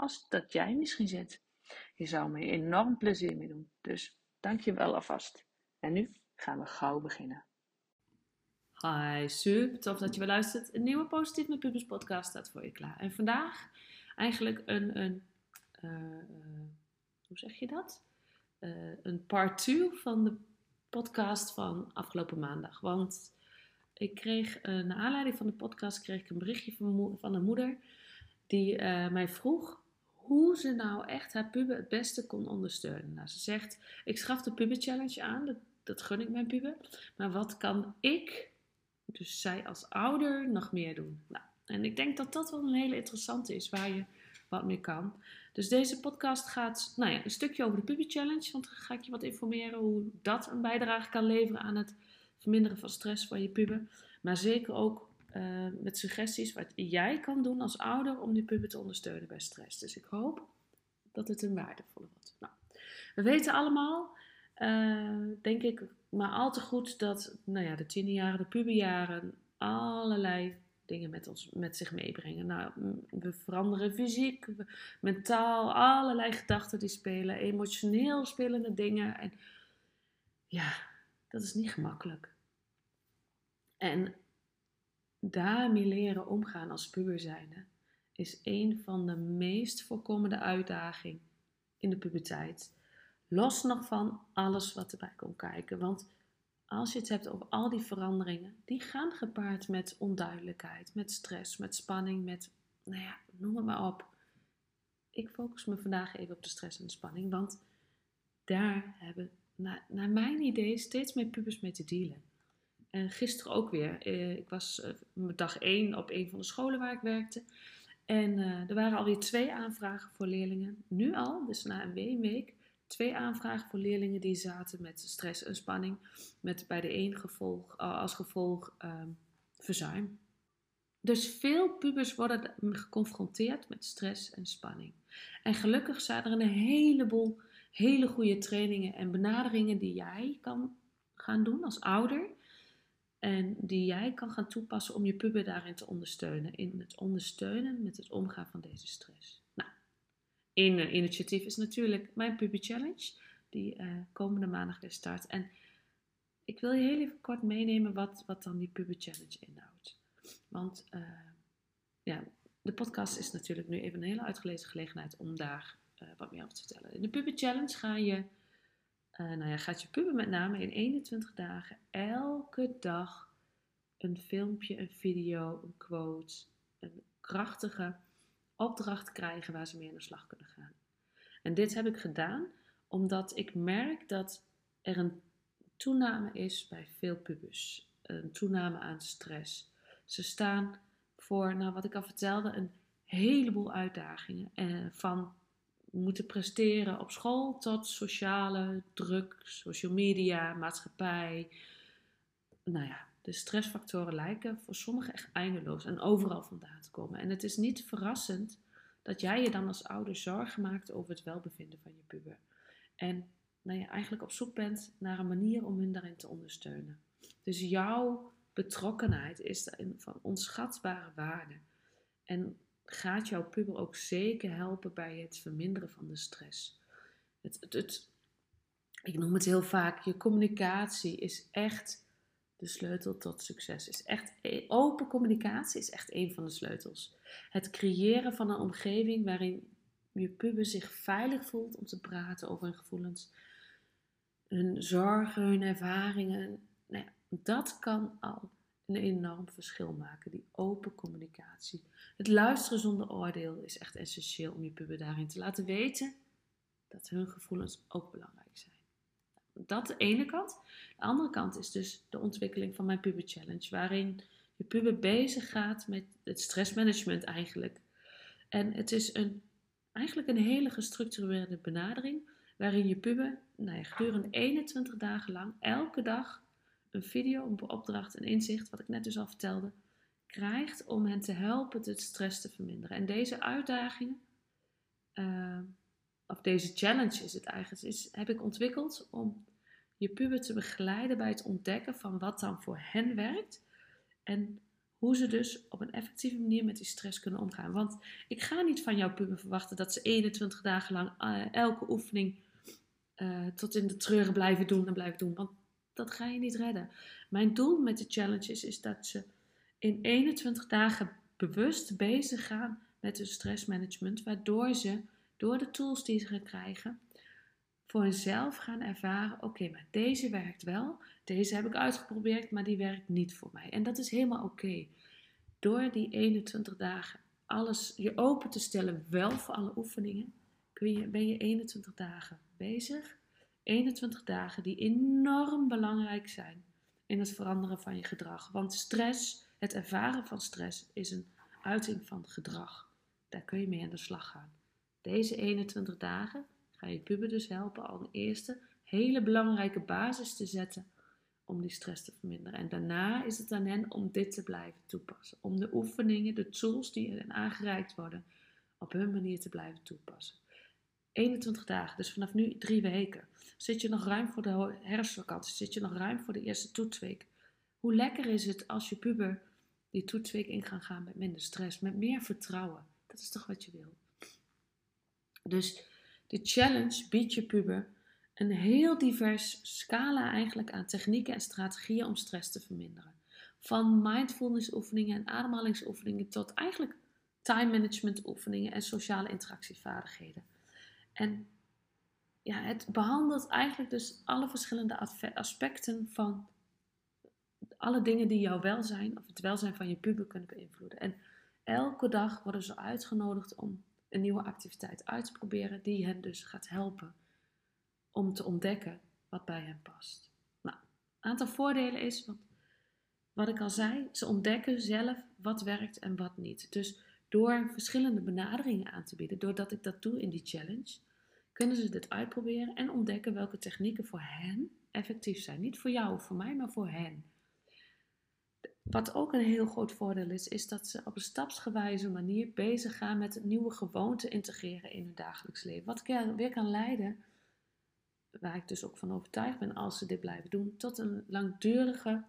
als dat jij misschien zit. Je zou me enorm plezier mee doen. Dus dank je wel alvast. En nu gaan we gauw beginnen. Hi, super tof dat je weer luistert. Een nieuwe Positief met Pubers podcast staat voor je klaar. En vandaag eigenlijk een, een uh, uh, hoe zeg je dat? Uh, een part 2 van de podcast van afgelopen maandag. Want ik kreeg, naar aanleiding van de podcast, kreeg ik een berichtje van, van een moeder die mij vroeg hoe ze nou echt haar puber het beste kon ondersteunen. Nou, ze zegt, ik schaf de puber challenge aan, dat, dat gun ik mijn puber. Maar wat kan ik dus zij als ouder nog meer doen. Nou, en ik denk dat dat wel een hele interessante is, waar je wat mee kan. Dus deze podcast gaat nou ja, een stukje over de Puppy Challenge, want dan ga ik je wat informeren hoe dat een bijdrage kan leveren aan het verminderen van stress van je puber. Maar zeker ook uh, met suggesties wat jij kan doen als ouder om die puber te ondersteunen bij stress. Dus ik hoop dat het een waardevolle wordt. Nou, we weten allemaal, uh, denk ik, maar al te goed dat nou ja, de tienerjaren, de puberjaren, allerlei dingen met, ons, met zich meebrengen. Nou, we veranderen fysiek, mentaal, allerlei gedachten die spelen, emotioneel spelende dingen. En ja, dat is niet gemakkelijk. En daarmee leren omgaan als puber zijnde is een van de meest voorkomende uitdagingen in de puberteit. Los nog van alles wat erbij komt kijken. Want als je het hebt over al die veranderingen, die gaan gepaard met onduidelijkheid, met stress, met spanning, met, nou ja, noem het maar op. Ik focus me vandaag even op de stress en de spanning, want daar hebben, naar, naar mijn idee, steeds meer pubers mee te dealen. En gisteren ook weer. Eh, ik was uh, dag één op een van de scholen waar ik werkte. En uh, er waren alweer twee aanvragen voor leerlingen. Nu al, dus na een week, twee aanvragen voor leerlingen die zaten met stress en spanning, met bij de een gevolg, als gevolg um, verzuim. Dus veel pubers worden geconfronteerd met stress en spanning. En gelukkig zijn er een heleboel hele goede trainingen en benaderingen die jij kan gaan doen als ouder. En die jij kan gaan toepassen om je puber daarin te ondersteunen. In het ondersteunen met het omgaan van deze stress. Een initiatief is natuurlijk mijn Puber Challenge, die uh, komende maandag weer start. En ik wil je heel even kort meenemen wat, wat dan die Puber Challenge inhoudt. Want uh, ja, de podcast is natuurlijk nu even een hele uitgelezen gelegenheid om daar wat meer over te vertellen. In de Puber Challenge ga je, nou ja, gaat je puber met name in 21 dagen elke dag een filmpje, een video, een quote, een krachtige opdracht krijgen waar ze mee aan de slag kunnen gaan. En dit heb ik gedaan omdat ik merk dat er een toename is bij veel pubers. Een toename aan stress. Ze staan voor, nou wat ik al vertelde, een heleboel uitdagingen. Eh, van moeten presteren op school tot sociale druk, social media, maatschappij. Nou ja, de stressfactoren lijken voor sommigen echt eindeloos en overal vandaan te komen. En het is niet verrassend dat jij je dan als ouder zorgen maakt over het welbevinden van je puber. En nou je eigenlijk op zoek bent naar een manier om hun daarin te ondersteunen. Dus jouw betrokkenheid is van onschatbare waarde. En gaat jouw puber ook zeker helpen bij het verminderen van de stress. Het, het, ik noem het heel vaak, je communicatie is echt de sleutel tot succes is. Echt e, open communicatie is echt een van de sleutels. Het creëren van een omgeving waarin je puber zich veilig voelt om te praten over hun gevoelens, hun zorgen, hun ervaringen. Nou dat kan al een enorm verschil maken, die open communicatie. Het luisteren zonder oordeel is echt essentieel om je puber daarin te laten weten dat hun gevoelens ook belangrijk zijn. Dat de ene kant. De andere kant is dus de ontwikkeling van mijn puber challenge, waarin je puber bezig gaat met het stressmanagement eigenlijk. En het is een, eigenlijk een hele gestructureerde benadering, waarin je puber nou gedurende 21 dagen lang elke dag een video, een opdracht, een inzicht, wat ik net dus al vertelde, krijgt om hen te helpen de stress te verminderen. En deze uitdagingen, uh, of deze challenge is het eigenlijk, is, heb ik ontwikkeld om je puber te begeleiden bij het ontdekken van wat dan voor hen werkt. En hoe ze dus op een effectieve manier met die stress kunnen omgaan. Want ik ga niet van jouw puber verwachten dat ze 21 dagen lang uh, elke oefening uh, tot in de treuren blijven doen en blijven doen. Want dat ga je niet redden. Mijn doel met de challenges is dat ze in 21 dagen bewust bezig gaan met hun stressmanagement, waardoor ze door de tools die ze gaan krijgen voor hunzelf gaan ervaren: oké, maar deze werkt wel, deze heb ik uitgeprobeerd, maar die werkt niet voor mij. En dat is helemaal oké. Door die 21 dagen alles je open te stellen, wel voor alle oefeningen, kun je, ben je 21 dagen bezig 21 dagen die enorm belangrijk zijn in het veranderen van je gedrag. Want stress, het ervaren van stress, is een uiting van gedrag. Daar kun je mee aan de slag gaan. Deze 21 dagen ga je puber dus helpen al een eerste hele belangrijke basis te zetten om die stress te verminderen. En daarna is het aan hen om dit te blijven toepassen. Om de oefeningen, de tools die hen aangereikt worden, op hun manier te blijven toepassen. 21 dagen, dus vanaf nu drie weken. Zit je nog ruim voor de herfstvakantie? Zit je nog ruim voor de eerste toetsweek? Hoe lekker is het als je puber die toetsweek in kan gaan met minder stress, met meer vertrouwen? Dat is toch wat je wil? Dus de challenge biedt je puber een heel divers scala eigenlijk aan technieken en strategieën om stress te verminderen. Van mindfulness oefeningen en ademhalingsoefeningen tot eigenlijk time management oefeningen en sociale interactievaardigheden. En ja, het behandelt eigenlijk dus alle verschillende aspecten van alle dingen die jouw welzijn of het welzijn van je puber kunnen beïnvloeden. En elke dag worden ze uitgenodigd om een nieuwe activiteit uit te proberen die hen dus gaat helpen om te ontdekken wat bij hen past. Nou, een aantal voordelen is, wat, wat ik al zei, ze ontdekken zelf wat werkt en wat niet. Dus door verschillende benaderingen aan te bieden, doordat ik dat doe in die challenge, kunnen ze dit uitproberen en ontdekken welke technieken voor hen effectief zijn. Niet voor jou of voor mij, maar voor hen. Wat ook een heel groot voordeel is, is dat ze op een stapsgewijze manier bezig gaan met nieuwe gewoonten integreren in hun dagelijks leven. Wat weer kan leiden, waar ik dus ook van overtuigd ben als ze dit blijven doen, tot een langdurige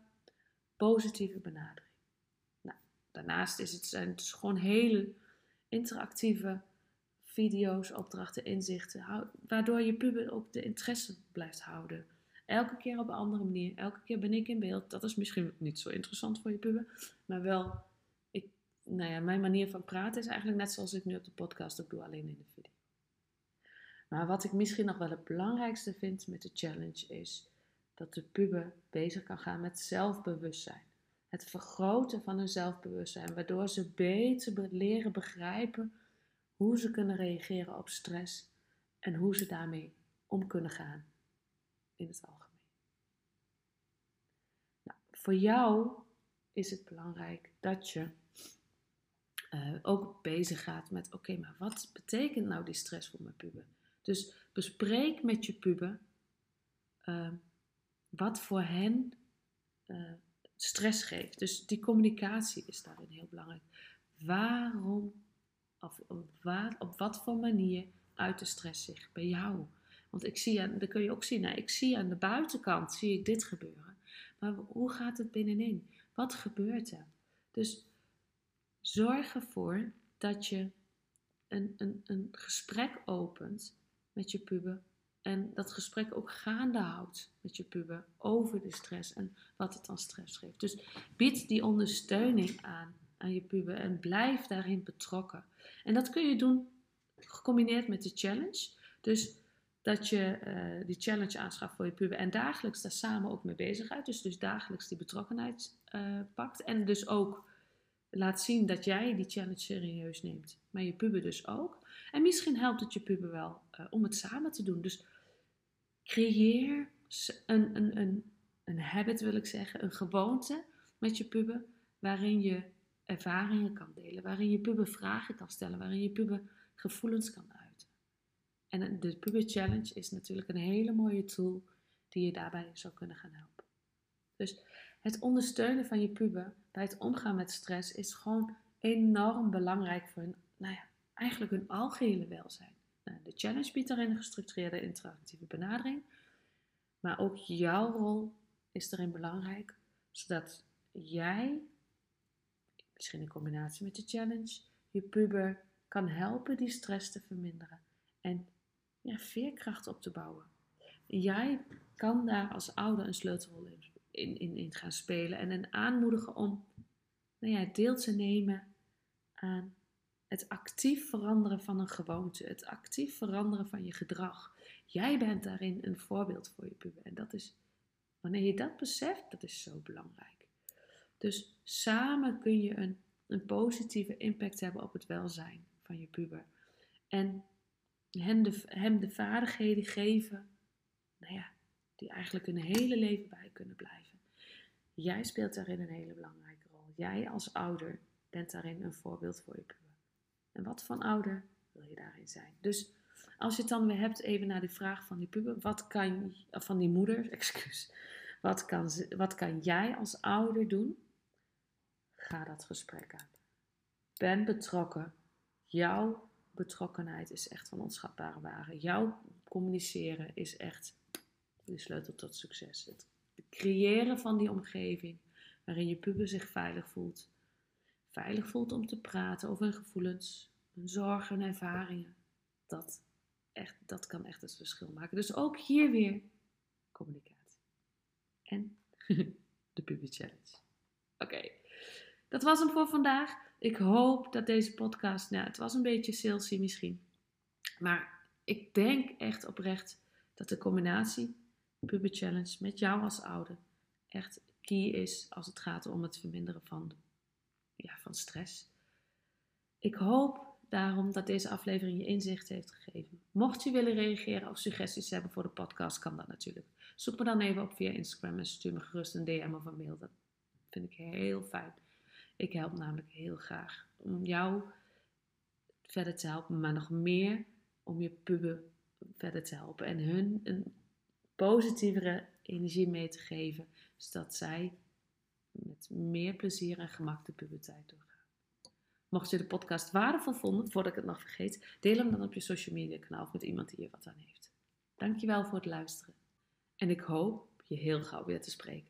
positieve benadering. Daarnaast is het, zijn het gewoon hele interactieve video's, opdrachten, inzichten, waardoor je puber ook de interesse blijft houden. Elke keer op een andere manier, elke keer ben ik in beeld. Dat is misschien niet zo interessant voor je puber, maar wel, ik, nou ja, mijn manier van praten is eigenlijk net zoals ik nu op de podcast ook doe, alleen in de video. Maar wat ik misschien nog wel het belangrijkste vind met de challenge is dat de puber bezig kan gaan met zelfbewustzijn. Het vergroten van hun zelfbewustzijn, waardoor ze beter leren begrijpen hoe ze kunnen reageren op stress en hoe ze daarmee om kunnen gaan in het algemeen. Nou, voor jou is het belangrijk dat je uh, ook bezig gaat met: oké, maar wat betekent nou die stress voor mijn puber? Dus bespreek met je puber uh, wat voor hen uh, stress geeft. Dus die communicatie is daarin heel belangrijk. Waarom of op, waar, op wat voor manier uit de stress zich bij jou? Want ik zie, aan, dat kun je ook zien, nou, ik zie aan de buitenkant zie ik dit gebeuren. Maar hoe gaat het binnenin? Wat gebeurt er? Dus zorg ervoor dat je een, een, een gesprek opent met je puber. En dat gesprek ook gaande houdt met je puber over de stress en wat het dan stress geeft. Dus bied die ondersteuning aan aan je puber en blijf daarin betrokken. En dat kun je doen gecombineerd met de challenge. Dus dat je eh, die challenge aanschaft voor je puber en dagelijks daar samen ook mee bezig gaat. Dus, dus dagelijks die betrokkenheid uh, pakt. En dus ook laat zien dat jij die challenge serieus neemt. Maar je puber dus ook. En misschien helpt het je puber wel uh, om het samen te doen. Dus creëer een, een, een, een habit, wil ik zeggen, een gewoonte met je puber. Waarin je ervaringen kan delen. Waarin je puber vragen kan stellen. Waarin je puber gevoelens kan uiten. En de Puber Challenge is natuurlijk een hele mooie tool die je daarbij zou kunnen gaan helpen. Dus het ondersteunen van je puber bij het omgaan met stress is gewoon enorm belangrijk voor hun, nou ja, eigenlijk hun algehele welzijn. Nou, de challenge biedt daarin een gestructureerde interactieve benadering, maar ook jouw rol is erin belangrijk, zodat jij, misschien in combinatie met de challenge, je puber kan helpen die stress te verminderen en ja, veerkracht op te bouwen. Jij kan daar als ouder een sleutelrol in, in, in gaan spelen en hen aanmoedigen om nou ja, deel te nemen aan het actief veranderen van een gewoonte, het actief veranderen van je gedrag. Jij bent daarin een voorbeeld voor je puber. En dat is, wanneer je dat beseft, dat is zo belangrijk. Dus samen kun je een, een positieve impact hebben op het welzijn van je puber. En hem de, hem de vaardigheden geven, nou ja, die eigenlijk een hele leven bij kunnen blijven. Jij speelt daarin een hele belangrijke rol. Jij als ouder bent daarin een voorbeeld voor je puber. En wat van ouder wil je daarin zijn? Dus als je het dan weer hebt even naar de vraag van die puber, wat kan, van die moeder, excuus, wat kan, wat kan jij als ouder doen? Ga dat gesprek aan. Ben betrokken. Jouw betrokkenheid is echt van onschatbare waarde. Jouw communiceren is echt de sleutel tot succes. Het creëren van die omgeving waarin je puber zich veilig voelt. Veilig voelt om te praten over hun gevoelens, hun zorgen en ervaringen. Dat, echt, dat kan echt het verschil maken. Dus ook hier weer communicatie. En de puber challenge. Oké, dat was hem voor vandaag. Ik hoop dat deze podcast, nou, het was een beetje salesy misschien. Maar ik denk echt oprecht dat de combinatie Puber Challenge met jou als ouder echt key is als het gaat om het verminderen van, ja, van stress. Ik hoop daarom dat deze aflevering je inzicht heeft gegeven. Mocht je willen reageren of suggesties hebben voor de podcast, kan dat natuurlijk. Zoek me dan even op via Instagram en stuur me gerust een DM of een mail. Dat vind ik heel fijn. Ik help namelijk heel graag om jou verder te helpen, maar nog meer om je puber verder te helpen en hun een positievere energie mee te geven, zodat zij met meer plezier en gemak de puberteit doorgaan. Mocht je de podcast waardevol vonden, voordat ik het nog vergeet, deel hem dan op je social media kanaal of met iemand die er wat aan heeft. Dankjewel voor het luisteren en ik hoop je heel gauw weer te spreken.